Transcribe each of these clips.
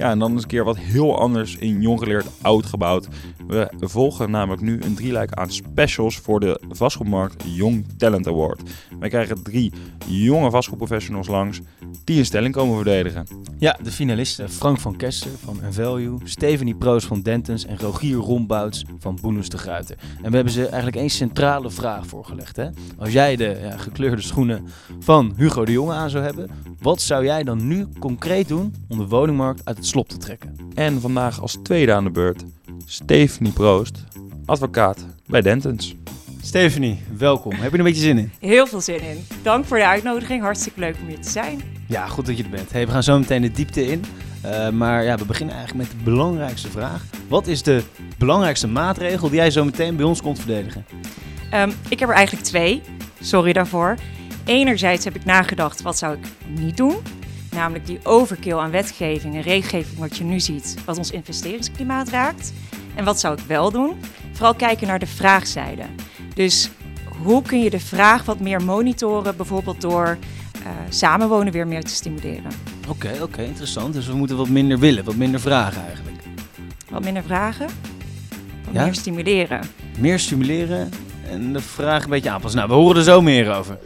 Ja, en dan eens een keer wat heel anders in jong geleerd oud gebouwd. We volgen namelijk nu een drieluik aan specials voor de vastgoedmarkt Young Talent Award. Wij krijgen drie jonge vastgoedprofessionals langs die een stelling komen verdedigen. Ja, de finalisten Frank van Kester van Envalue, Stephanie Proos van Dentons en Rogier Rombouts van Boelens de Gruiter. En we hebben ze eigenlijk één centrale vraag voorgelegd. Hè? Als jij de ja, gekleurde schoenen van Hugo de Jonge aan zou hebben, wat zou jij dan nu concreet doen om de woningmarkt uit het slop te trekken? En vandaag als tweede aan de beurt Stephanie Proost, advocaat bij Dentons. Stephanie, welkom. Heb je er een beetje zin in? Heel veel zin in. Dank voor de uitnodiging. Hartstikke leuk om hier te zijn. Ja, goed dat je er bent. Hey, we gaan zo meteen de diepte in. Uh, maar ja, we beginnen eigenlijk met de belangrijkste vraag. Wat is de belangrijkste maatregel die jij zo meteen bij ons komt verdedigen? Um, ik heb er eigenlijk twee. Sorry daarvoor. Enerzijds heb ik nagedacht, wat zou ik niet doen? Namelijk die overkill aan wetgeving en regelgeving wat je nu ziet, wat ons investeringsklimaat raakt. En wat zou ik wel doen? Vooral kijken naar de vraagzijde. Dus hoe kun je de vraag wat meer monitoren, bijvoorbeeld door uh, samenwonen weer meer te stimuleren? Oké, okay, oké, interessant. Dus we moeten wat minder willen, wat minder vragen eigenlijk. Wat minder vragen, wat ja? meer stimuleren. Meer stimuleren en de vraag een beetje aanpassen. Nou, we horen er zo meer over.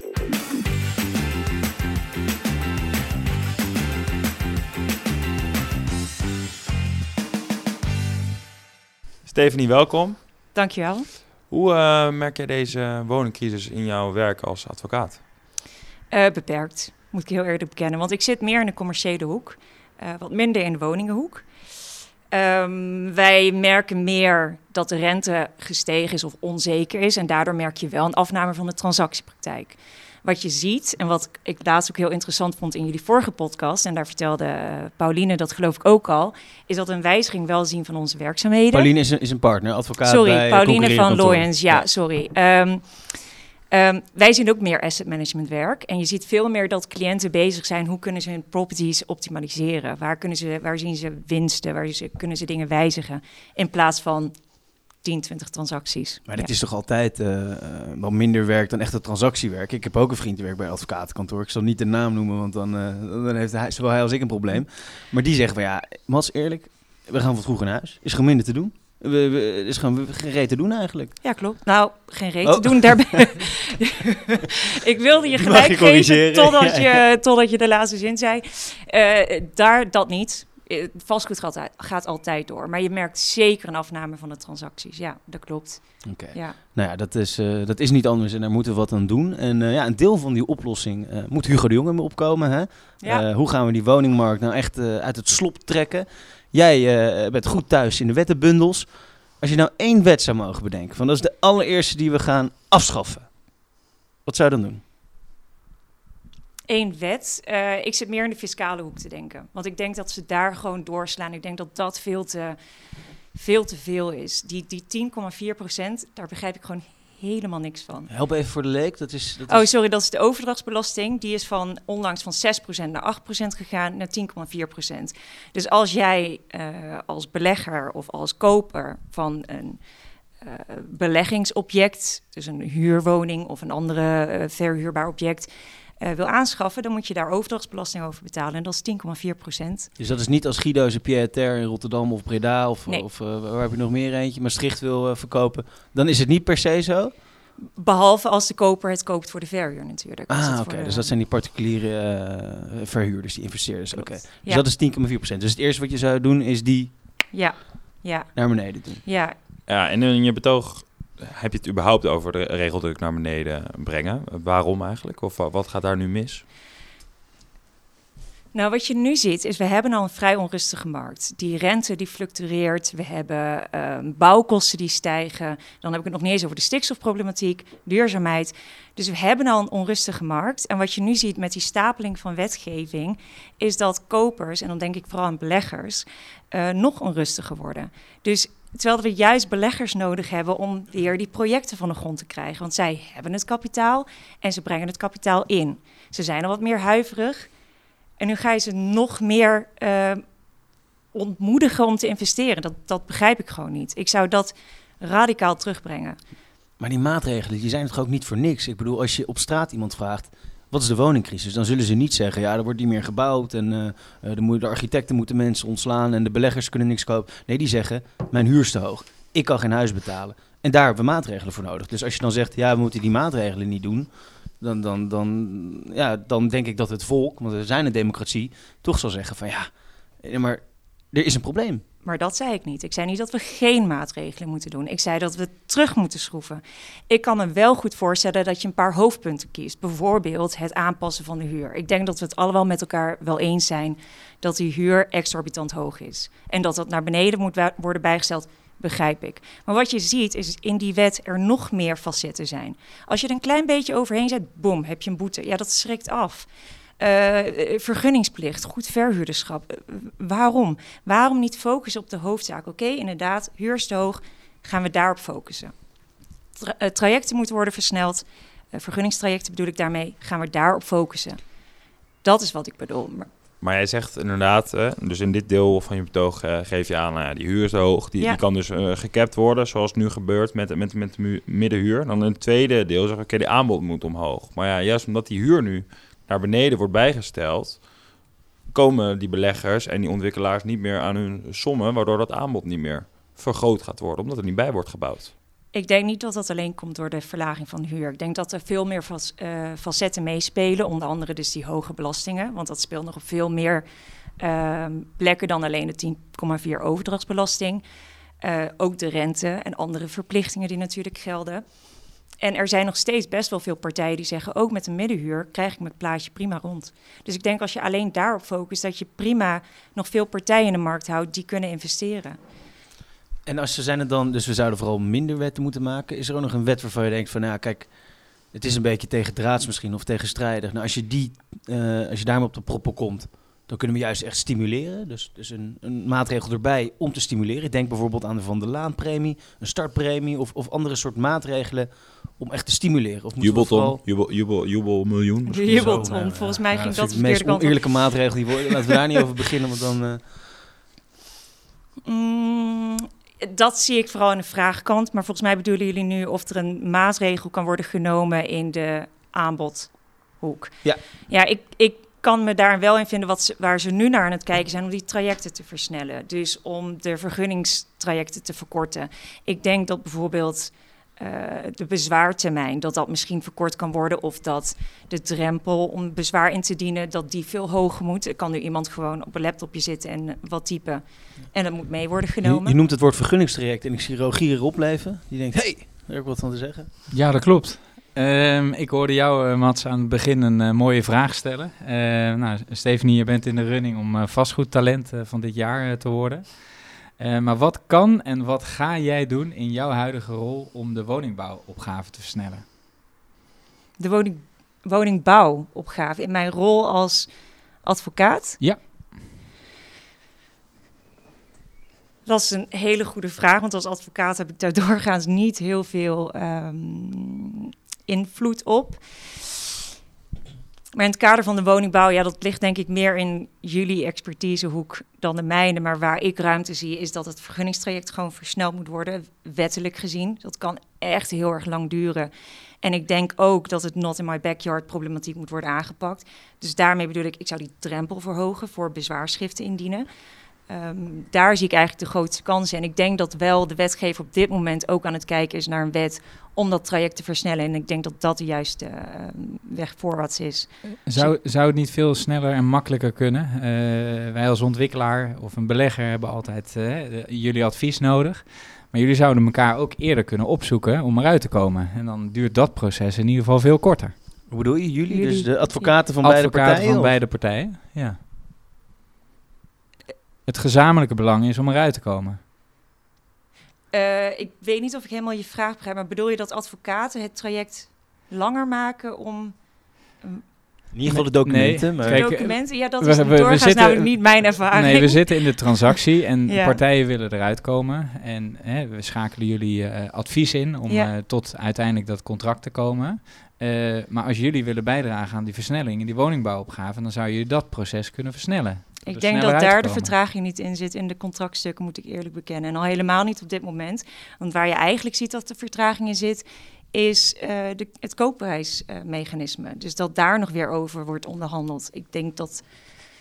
Stephanie, welkom. Dankjewel. Hoe uh, merk jij deze woningcrisis in jouw werk als advocaat? Uh, beperkt, moet ik heel eerlijk bekennen. Want ik zit meer in de commerciële hoek, uh, wat minder in de woningenhoek. Um, wij merken meer dat de rente gestegen is of onzeker is. En daardoor merk je wel een afname van de transactiepraktijk wat je ziet en wat ik laatst ook heel interessant vond in jullie vorige podcast, en daar vertelde uh, Pauline dat geloof ik ook al, is dat een wijziging wel zien van onze werkzaamheden. Pauline is een, is een partner, advocaat sorry, bij Pauline van Loyens, ja, ja, sorry. Um, Um, wij zien ook meer asset management werk. En je ziet veel meer dat cliënten bezig zijn. Hoe kunnen ze hun properties optimaliseren? Waar, kunnen ze, waar zien ze winsten? Waar ze, kunnen ze dingen wijzigen? In plaats van 10, 20 transacties. Maar dit is toch altijd uh, wel minder werk dan echte transactiewerk. Ik heb ook een vriend die werkt bij een advocatenkantoor. Ik zal niet de naam noemen, want dan, uh, dan heeft hij, zowel hij als ik een probleem. Maar die zeggen van ja, Mats, eerlijk, we gaan wat vroeger naar huis. Is gewoon minder te doen. We, we, is gewoon geen reet te doen eigenlijk. Ja, klopt. Nou, geen reet te oh. doen daarbij. ik wilde je gelijk geven totdat, je, totdat je de laatste zin zei. Uh, daar dat niet. Eh, vastgoed gaat, gaat, altijd door. Maar je merkt zeker een afname van de transacties. Ja, dat klopt. Oké. Ja. Nou ja, dat is, uh, dat is niet anders en daar moeten we wat aan doen. En uh, ja, een deel van die oplossing uh, moet Hugo de Jonge mee opkomen. Hè? Ja. hoe gaan we die woningmarkt nou echt uit het slop trekken? Jij bent goed thuis in de wettenbundels. Als je nou één wet zou mogen bedenken, van dat is de allereerste die we gaan afschaffen. Wat zou je dan doen? Één wet. Uh, ik zit meer in de fiscale hoek te denken. Want ik denk dat ze daar gewoon doorslaan. Ik denk dat dat veel te veel, te veel is. Die, die 10,4 procent, daar begrijp ik gewoon helemaal niks van. Help even voor de leek. Dat is, dat oh, sorry, dat is de overdrachtsbelasting. Die is van onlangs van 6% naar 8% gegaan naar 10,4%. Dus als jij uh, als belegger of als koper van een uh, beleggingsobject, dus een huurwoning of een andere uh, verhuurbaar object, uh, wil aanschaffen, dan moet je daar overdrachtsbelasting over betalen. En dat is 10,4 procent. Dus dat is niet als Guido zijn Pierre Ter in Rotterdam of Breda of, of uh, waar heb je nog meer eentje, Maastricht wil uh, verkopen. Dan is het niet per se zo? Behalve als de koper het koopt voor de verhuur natuurlijk. Ah, oké. Dus dat zijn die particuliere verhuurders, die investeerders. Oké. Dus ja. dat is 10,4 procent. Dus het eerste wat je zou doen is die ja. Ja. naar beneden doen. Ja. Ja, en in je betoog heb je het überhaupt over de regeldruk naar beneden brengen? Waarom eigenlijk? Of wat gaat daar nu mis? Nou, wat je nu ziet is, we hebben al een vrij onrustige markt. Die rente die fluctueert, we hebben uh, bouwkosten die stijgen. Dan heb ik het nog niet eens over de stikstofproblematiek, duurzaamheid. Dus we hebben al een onrustige markt. En wat je nu ziet met die stapeling van wetgeving, is dat kopers, en dan denk ik vooral aan beleggers, uh, nog onrustiger worden. Dus Terwijl we juist beleggers nodig hebben om weer die projecten van de grond te krijgen. Want zij hebben het kapitaal en ze brengen het kapitaal in. Ze zijn al wat meer huiverig. En nu ga je ze nog meer uh, ontmoedigen om te investeren. Dat, dat begrijp ik gewoon niet. Ik zou dat radicaal terugbrengen. Maar die maatregelen, die zijn toch ook niet voor niks? Ik bedoel, als je op straat iemand vraagt... wat is de woningcrisis? Dan zullen ze niet zeggen, ja, er wordt niet meer gebouwd en uh, de, de architecten moeten mensen ontslaan en de beleggers kunnen niks kopen. Nee, die zeggen, mijn huur is te hoog. Ik kan geen huis betalen. En daar hebben we maatregelen voor nodig. Dus als je dan zegt, ja, we moeten die maatregelen niet doen, dan, dan, dan, ja, dan denk ik dat het volk, want we zijn een democratie, toch zal zeggen van ja, maar er is een probleem. Maar dat zei ik niet. Ik zei niet dat we geen maatregelen moeten doen. Ik zei dat we terug moeten schroeven. Ik kan me wel goed voorstellen dat je een paar hoofdpunten kiest. Bijvoorbeeld het aanpassen van de huur. Ik denk dat we het allemaal met elkaar wel eens zijn dat die huur exorbitant hoog is. En dat dat naar beneden moet worden bijgesteld, begrijp ik. Maar wat je ziet is in die wet er nog meer facetten zijn. Als je er een klein beetje overheen zet, boom, heb je een boete. Ja, dat schrikt af. Uh, vergunningsplicht, goed verhuurderschap. Uh, waarom? Waarom niet focussen op de hoofdzaak? Oké, inderdaad, huur is te hoog, gaan we daarop focussen. Tra trajecten moeten worden versneld. vergunningstrajecten bedoel ik daarmee, gaan we daarop focussen. Dat is wat ik bedoel. Maar, maar jij zegt inderdaad, dus in dit deel van je betoog geef je aan, die huur is te hoog, die, die kan dus gekapt worden, zoals nu gebeurt met, met, met de middenhuur. Dan in het tweede deel zeg ik, oké, die aanbod moet omhoog. Maar ja, juist omdat die huur nu naar beneden wordt bijgesteld, komen die beleggers en die ontwikkelaars niet meer aan hun sommen, waardoor dat aanbod niet meer vergroot gaat worden, omdat er niet bij wordt gebouwd. Ik denk niet dat dat alleen komt door de verlaging van de huur. Ik denk dat er veel meer uh, facetten meespelen, onder andere dus die hoge belastingen, want dat speelt nog op veel meer uh, plekken dan alleen de 10,4 overdrachtsbelasting. Uh, ook de rente en andere verplichtingen die natuurlijk gelden. En er zijn nog steeds best wel veel partijen die zeggen, ook met een middenhuur krijg ik mijn plaatje prima rond. Dus ik denk als je alleen daarop focust, dat je prima nog veel partijen in de markt houdt die kunnen investeren. En als ze zijn het dan, dus we zouden vooral minder wetten moeten maken. Is er ook nog een wet waarvan je denkt van, nou kijk, het is een beetje tegen draads misschien of tegenstrijdig. Nou, als je die, uh, als je daarmee op de proppen komt, dan kunnen we juist echt stimuleren. Dus, dus een, een, maatregel erbij om te stimuleren. Denk bijvoorbeeld aan de Van der Laan-premie, een startpremie of, of andere soort maatregelen om echt te stimuleren. Of jubelton, vooral... jubel, jubel, jubel miljoen. Jubelton, nou, volgens mij ging dat de meest oneerlijke maatregel die worden. Laten we daar niet over beginnen, want dan... Uh... Mm, dat zie ik vooral in de vraagkant. Maar volgens mij bedoelen jullie nu of er een maatregel kan worden genomen in de aanbodhoek. Ja, ja ik, ik kan me daar wel in vinden wat ze, waar ze nu naar aan het kijken zijn om die trajecten te versnellen. Dus om de vergunningstrajecten te verkorten. Ik denk dat bijvoorbeeld uh, de bezwaartermijn, dat dat misschien verkort kan worden. Of dat de drempel om bezwaar in te dienen, dat die veel hoger moet. Er kan nu iemand gewoon op een laptopje zitten en wat typen. En dat moet mee worden genomen. Je, je noemt het woord vergunningstraject en ik zie Rogier erop blijven. Die denkt, hé, hey, daar heb ik wat van te zeggen. Ja, dat klopt. Um, ik hoorde jou, uh, Mats, aan het begin een uh, mooie vraag stellen. Uh, nou, Stephanie, je bent in de running om vastgoedtalent van dit jaar te worden. Maar wat kan en wat ga jij doen in jouw huidige rol om de woningbouwopgave te versnellen? De woning, woningbouwopgave in mijn rol als advocaat? Ja. Dat is een hele goede vraag, want als advocaat heb ik daar doorgaans niet heel veel um, invloed op. Maar in het kader van de woningbouw, ja, dat ligt denk ik meer in jullie expertisehoek dan de mijne. Maar waar ik ruimte zie, is dat het vergunningstraject gewoon versneld moet worden, wettelijk gezien. Dat kan echt heel erg lang duren. En ik denk ook dat het not in my backyard problematiek moet worden aangepakt. Dus daarmee bedoel ik, ik zou die drempel verhogen voor bezwaarschriften indienen. Um, daar zie ik eigenlijk de grootste kansen. En ik denk dat wel de wetgever op dit moment ook aan het kijken is naar een wet om dat traject te versnellen. En ik denk dat dat de juiste uh, weg voorwaarts is. Zou, zou het niet veel sneller en makkelijker kunnen? Uh, wij als ontwikkelaar of een belegger hebben altijd uh, jullie advies nodig. Maar jullie zouden elkaar ook eerder kunnen opzoeken om eruit te komen. En dan duurt dat proces in ieder geval veel korter. Hoe bedoel je? Jullie? jullie dus de advocaten van beide partijen? van beide partijen, ja. Het gezamenlijke belang is om eruit te komen. Uh, ik weet niet of ik helemaal je vraag begrijp, maar bedoel je dat advocaten het traject langer maken om... Um, in ieder geval de documenten. Nee, maar... Kijk, documenten, ja, dat is we, we, we zitten, namelijk niet mijn ervaring. Nee, we zitten in de transactie en ja. partijen willen eruit komen. En hè, we schakelen jullie uh, advies in om ja. uh, tot uiteindelijk dat contract te komen. Uh, maar als jullie willen bijdragen aan die versnelling in die woningbouwopgave, dan zou je dat proces kunnen versnellen. Ik denk dat daar de vertraging niet in zit in de contractstukken, moet ik eerlijk bekennen. En al helemaal niet op dit moment. Want waar je eigenlijk ziet dat de vertraging in zit, is uh, de, het koopprijsmechanisme. Uh, dus dat daar nog weer over wordt onderhandeld. Ik denk dat.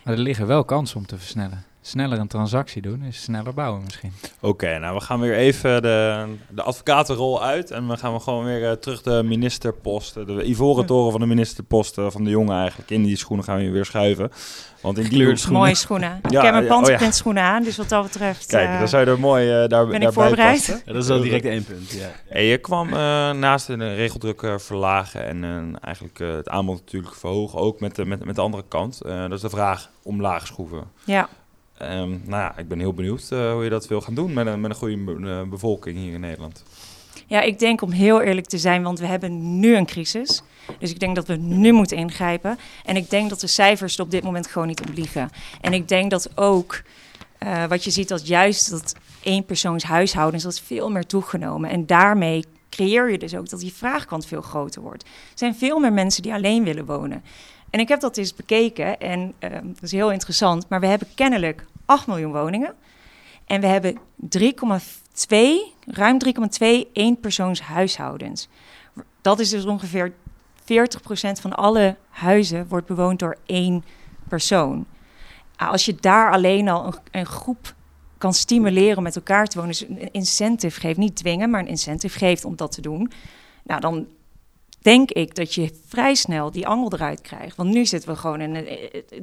Maar er liggen wel kansen om te versnellen sneller een transactie doen is sneller bouwen misschien. Oké, nou we gaan weer even de, de advocatenrol uit en we gaan we gewoon weer uh, terug de ministerposten, de ivoren toren van de ministerposten van de jongen eigenlijk. In die schoenen gaan we weer schuiven. Want in die schoenen... Mooie schoenen. Ja, ik heb mijn panterprint oh ja. schoenen aan, dus wat dat betreft... Kijk, uh, dan zou je er mooi uh, daar, ben ik voorbereid. Ja, dat is wel direct één punt, ja. En je kwam naast de regeldruk verlagen en eigenlijk het aanbod natuurlijk verhogen, ook met de, met, met de andere kant. dat is de vraag omlaag schroeven. Ja. Um, nou ja, ik ben heel benieuwd uh, hoe je dat wil gaan doen met een, met een goede uh, bevolking hier in Nederland. Ja, ik denk om heel eerlijk te zijn, want we hebben nu een crisis. Dus ik denk dat we nu moeten ingrijpen. En ik denk dat de cijfers er op dit moment gewoon niet op liegen. En ik denk dat ook uh, wat je ziet, dat juist dat eenpersoonshuishoudens, dat is veel meer toegenomen. En daarmee creëer je dus ook dat die vraagkant veel groter wordt. Er zijn veel meer mensen die alleen willen wonen. En ik heb dat eens bekeken en uh, dat is heel interessant. Maar we hebben kennelijk 8 miljoen woningen. En we hebben 3,2, ruim 3,2 eenpersoonshuishoudens. Dat is dus ongeveer 40% van alle huizen wordt bewoond door één persoon. Nou, als je daar alleen al een, een groep kan stimuleren om met elkaar te wonen, dus een incentive geeft, niet dwingen, maar een incentive geeft om dat te doen, nou dan denk ik dat je vrij snel die angel eruit krijgt. Want nu zitten we gewoon in,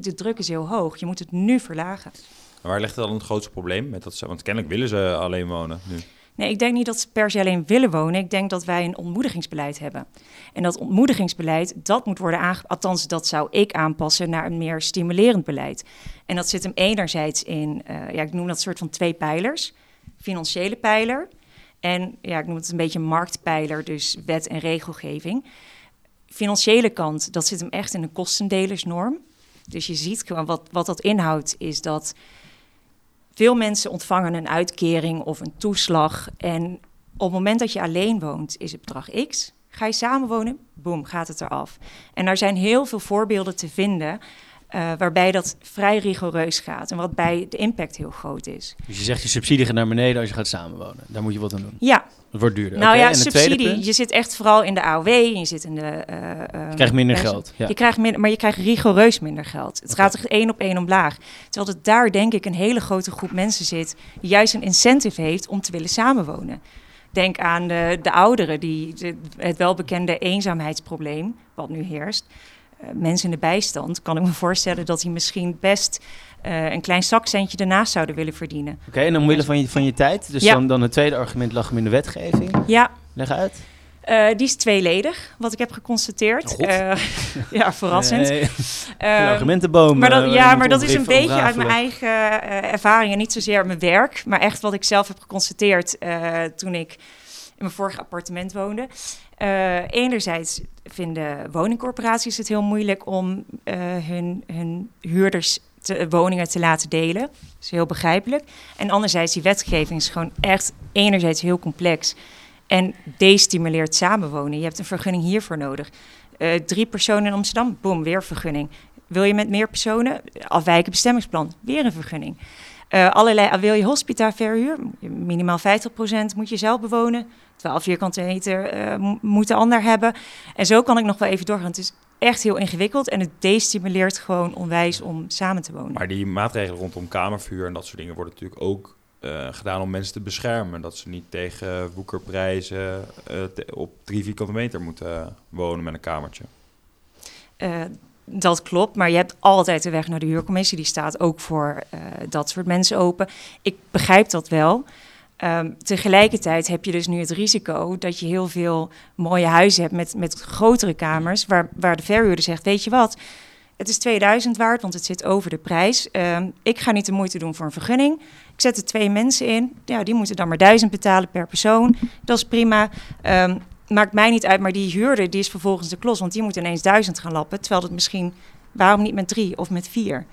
de druk is heel hoog, je moet het nu verlagen. Waar ligt dan het grootste probleem met dat ze, want kennelijk willen ze alleen wonen nu. Nee, ik denk niet dat ze per se alleen willen wonen. Ik denk dat wij een ontmoedigingsbeleid hebben. En dat ontmoedigingsbeleid, dat moet worden aangepast. Althans, dat zou ik aanpassen naar een meer stimulerend beleid. En dat zit hem enerzijds in, uh, ja, ik noem dat soort van twee pijlers. Financiële pijler en ja, ik noem het een beetje marktpijler, dus wet en regelgeving. Financiële kant, dat zit hem echt in een kostendelersnorm. Dus je ziet gewoon wat, wat dat inhoudt, is dat veel mensen ontvangen een uitkering of een toeslag. En op het moment dat je alleen woont, is het bedrag X. Ga je samenwonen, boem, gaat het eraf. En er zijn heel veel voorbeelden te vinden uh, waarbij dat vrij rigoureus gaat en waarbij de impact heel groot is. Dus je zegt je subsidie gaat naar beneden als je gaat samenwonen. Daar moet je wat aan doen. Ja. Het wordt duurder. Nou okay, ja, subsidie. Je zit echt vooral in de AOW. Je zit in de. Uh, je krijgt minder geld. Ja. Je krijgt minder, maar je krijgt rigoureus minder geld. Het okay. gaat er één op één omlaag. Terwijl het daar denk ik een hele grote groep mensen zit die juist een incentive heeft om te willen samenwonen. Denk aan de, de ouderen die de, het welbekende eenzaamheidsprobleem wat nu heerst. Uh, mensen in de bijstand, kan ik me voorstellen dat die misschien best uh, een klein zakcentje ernaast zouden willen verdienen. Oké, okay, en omwille van je, van je tijd, dus ja. dan, dan het tweede argument lag hem in de wetgeving. Ja. Leg uit. Uh, die is tweeledig, wat ik heb geconstateerd. Oh, uh, ja, verrassend. Nee. Uh, argumentenboom. Maar dat, ja, maar dat is een beetje uit mijn eigen ervaring en niet zozeer mijn werk, maar echt wat ik zelf heb geconstateerd toen ik mijn vorige appartement woonde. Uh, enerzijds vinden woningcorporaties het heel moeilijk om uh, hun, hun huurders te, woningen te laten delen. Dat is heel begrijpelijk. En anderzijds, die wetgeving is gewoon echt enerzijds heel complex en destimuleert samenwonen. Je hebt een vergunning hiervoor nodig. Uh, drie personen in Amsterdam, boom, weer vergunning. Wil je met meer personen? Afwijken bestemmingsplan, weer een vergunning. Uh, allerlei, wil je hospita verhuur? Minimaal 50% moet je zelf bewonen. 12 vierkante meter uh, moet de ander hebben. En zo kan ik nog wel even doorgaan. Het is echt heel ingewikkeld en het destimuleert gewoon onwijs om samen te wonen. Maar die maatregelen rondom kamervuur en dat soort dingen worden natuurlijk ook uh, gedaan om mensen te beschermen. Dat ze niet tegen woekerprijzen uh, op drie vierkante meter moeten wonen met een kamertje. Uh, dat klopt, maar je hebt altijd de weg naar de huurcommissie. Die staat ook voor dat soort mensen open. Ik begrijp dat wel. Um, tegelijkertijd heb je dus nu het risico dat je heel veel mooie huizen hebt met, met grotere kamers, waar, waar de verhuurder zegt, weet je wat, het is 2000 waard, want het zit over de prijs. Um, ik ga niet de moeite doen voor een vergunning. Ik zet er twee mensen in, ja, die moeten dan maar 1000 betalen per persoon. Dat is prima. Um, maakt mij niet uit, maar die huurder die is vervolgens de klos, want die moet ineens 1000 gaan lappen, terwijl het misschien, waarom niet met drie of met vier?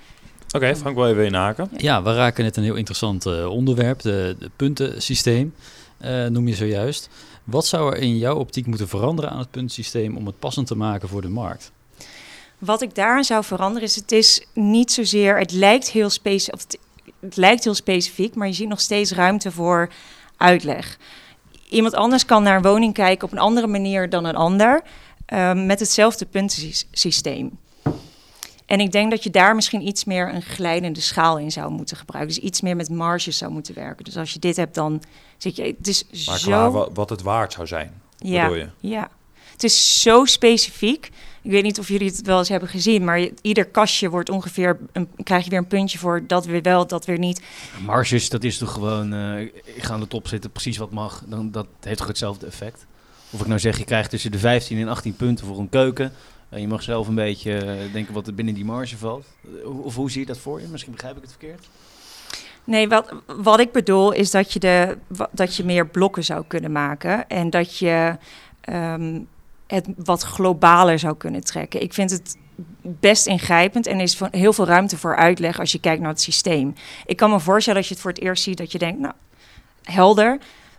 Oké, okay, Frank, wil je weer inhaken? Ja, we raken net een heel interessant uh, onderwerp, de, de puntensysteem, uh, noem je zojuist. Wat zou er in jouw optiek moeten veranderen aan het puntensysteem om het passend te maken voor de markt? Wat ik daaraan zou veranderen is, het is niet zozeer, het lijkt heel, specifiek, het lijkt heel specifiek, maar je ziet nog steeds ruimte voor uitleg. iemand anders kan naar een woning kijken op een andere manier dan een ander, ehm, met hetzelfde puntensysteem. En ik denk dat je daar misschien iets meer een glijdende schaal in zou moeten gebruiken. Dus iets meer met marges zou moeten werken. Dus als je dit hebt, dan zit je. Het is Maar zo. wa- wat het waard zou zijn, ja, je? ja. Het is zo specifiek. Ik weet niet of jullie het wel eens hebben gezien, maar je- ieder kastje wordt ongeveer een, krijg je weer een puntje voor dat weer wel, dat weer niet. Marges, dat is toch gewoon, eh, ik ga aan de top zitten, precies wat mag. Dan, dat heeft toch hetzelfde effect. Of ik nou zeg, je krijgt tussen de 15 en 18 punten voor een keuken. En je mag zelf een beetje eh, denken wat er binnen die marge valt. Eh, Of hoe zie je dat voor je? Misschien begrijp ik het verkeerd. Nee, wat, wat ik bedoel is dat je, de, dat je meer blokken zou kunnen maken en dat je ehm, het wat globaler zou kunnen trekken. Ik vind het best ingrijpend en er is heel veel ruimte voor uitleg als je kijkt naar het systeem. Ik kan me voorstellen als je het voor het eerst ziet dat je denkt, nou, helder.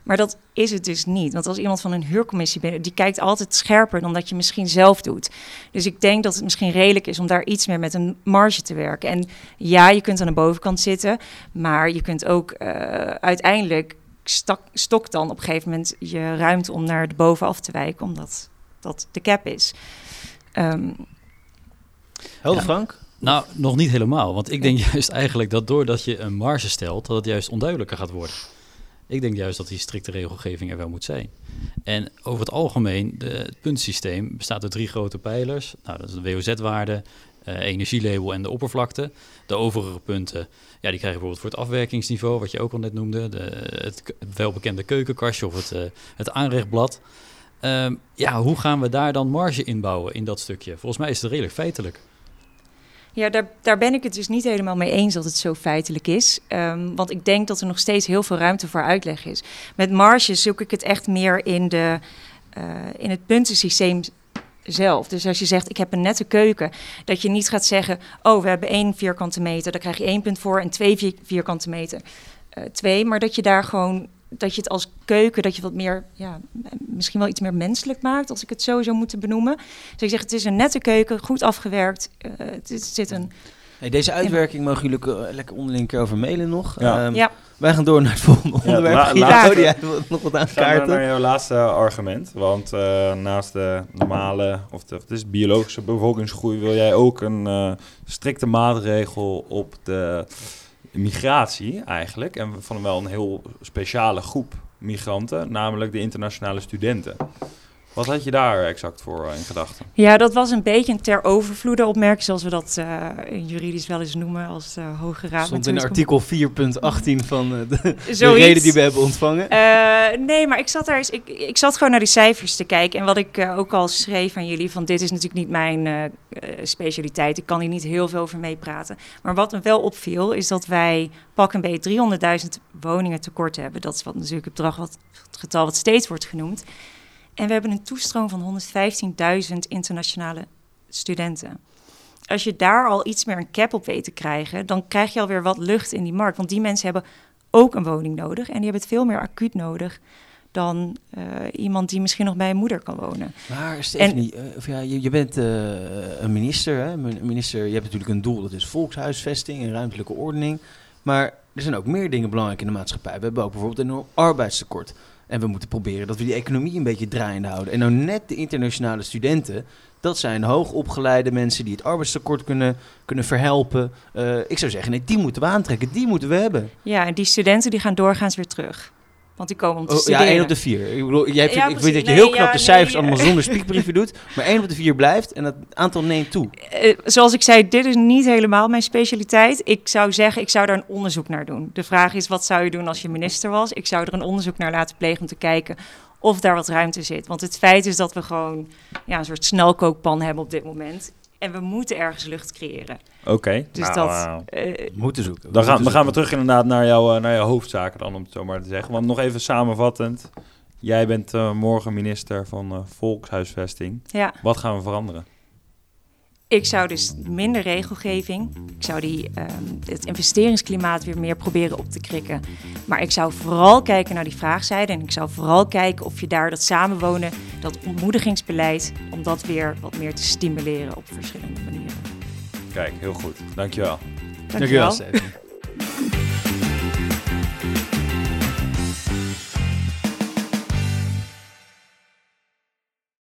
Maar dat is het dus niet. Want als iemand van een huurcommissie bent, die kijkt altijd scherper dan dat je misschien zelf doet. Dus ik denk dat het misschien redelijk is om daar iets meer met een marge te werken. En ja, je kunt aan de bovenkant zitten, maar je kunt ook eh, uiteindelijk stak, stokt dan op een gegeven moment je ruimte om naar de bovenaf te wijken, omdat dat de cap is. Ehm, Helder Ja. Frank? Nou, nog niet helemaal. Want ik denk juist eigenlijk dat doordat je een marge stelt, dat het juist onduidelijker gaat worden. Ik denk juist dat die strikte regelgeving er wel moet zijn. En over het algemeen, de, het puntensysteem bestaat uit drie grote pijlers. Nou, dat is de WOZ-waarde, eh, energielabel en de oppervlakte. De overige punten, ja, die krijgen bijvoorbeeld voor het afwerkingsniveau, wat je ook al net noemde. De, het welbekende keukenkastje of het, eh, het aanrechtblad. Ehm, ja, hoe gaan we daar dan marge inbouwen in dat stukje? Volgens mij is het redelijk feitelijk. Ja, daar, daar ben ik het dus niet helemaal mee eens dat het zo feitelijk is. Ehm, want ik denk dat er nog steeds heel veel ruimte voor uitleg is. Met marges zoek ik het echt meer in, de, eh, in het puntensysteem zelf. Dus als je zegt, ik heb een nette keuken, dat je niet gaat zeggen, oh, we hebben één vierkante meter, daar krijg je één punt voor en twee vier- vierkante meter, eh, twee. Maar dat je daar gewoon, dat je het als keuken, dat je wat meer, ja, misschien wel iets meer menselijk maakt, als ik het zo zou moeten benoemen. Dus ik zeg, het is een nette keuken, goed afgewerkt, eh, het zit een Hey, deze uitwerking mogen jullie eh, lekker onderling over mailen nog. Ja. Ehm, Ja. Wij gaan door naar het volgende onderwerp. la- nog wat Gaan we aankaarten? naar jouw laatste argument. Want eh, naast de normale, of de, het is biologische bevolkingsgroei, wil jij ook een eh, strikte maatregel op de migratie eigenlijk. En van wel een heel speciale groep migranten, namelijk de internationale studenten. Wat had je daar exact voor eh, in gedachten? Ja, dat was een beetje een ter overvloede opmerking, zoals we dat eh, juridisch wel eens noemen als de Hoge Raad. Stond in artikel 4.18 van de, de reden die we hebben ontvangen. Eh, nee, maar ik zat daar eens, ik, ik zat gewoon naar die cijfers te kijken. En wat ik ook al schreef aan jullie, van dit is natuurlijk niet mijn specialiteit. Ik kan hier niet heel veel over meepraten. Maar wat me wel opviel, is dat wij pak een beetje 300.000 woningen tekort hebben. Dat is wat natuurlijk het bedrag, wat, het getal wat steeds wordt genoemd. En we hebben een toestroom van 115.000 internationale studenten. Als je daar al iets meer een cap op weet te krijgen, dan krijg je alweer wat lucht in die markt. Want die mensen hebben ook een woning nodig. En die hebben het veel meer acuut nodig dan eh, iemand die misschien nog bij een moeder kan wonen. Maar Stephanie, eh, of ja, je, je bent eh, een minister, hè? Minister. Je hebt natuurlijk een doel, dat is volkshuisvesting en ruimtelijke ordening. Maar er zijn ook meer dingen belangrijk in de maatschappij. We hebben ook bijvoorbeeld een enorm arbeidstekort. En we moeten proberen dat we die economie een beetje draaiende houden. En nou net de internationale studenten, dat zijn hoogopgeleide mensen die het arbeidstekort kunnen, kunnen verhelpen. Eh, ik zou zeggen, nee, die moeten we aantrekken, die moeten we hebben. Ja, en die studenten die gaan doorgaans weer terug. Want die komen om te Oh, ja, één op de vier. Ik, bedoel, jij vindt, Ja, ik weet dat je Nee, heel knap ja, de cijfers nee, allemaal eh. zonder spiekbrieven doet. Maar één op de vier blijft en het aantal neemt toe. Eh, zoals ik zei, dit is niet helemaal mijn specialiteit. Ik zou zeggen, ik zou daar een onderzoek naar doen. De vraag is, wat zou je doen als je minister was? Ik zou er een onderzoek naar laten plegen om te kijken of daar wat ruimte zit. Want het feit is dat we gewoon ja, een soort snelkookpan hebben op dit moment. En we moeten ergens lucht creëren. Oké, Dus nou, dat... eh, Moeten zoeken. dan, gaan, dan gaan we terug inderdaad naar, jouw eh, naar jouw hoofdzaken dan, om het zo maar te zeggen. Want nog even samenvattend. Jij bent eh, morgen minister van eh, Volkshuisvesting. ja. Wat gaan we veranderen? Ik zou dus minder regelgeving. Ik zou die, ehm, het investeringsklimaat weer meer proberen op te krikken. Maar ik zou vooral kijken naar die vraagzijde. En ik zou vooral kijken of je daar dat samenwonen, dat ontmoedigingsbeleid, om dat weer wat meer te stimuleren op verschillende manieren. Kijk, heel goed. Dankjewel. Dankjewel. Stephanie.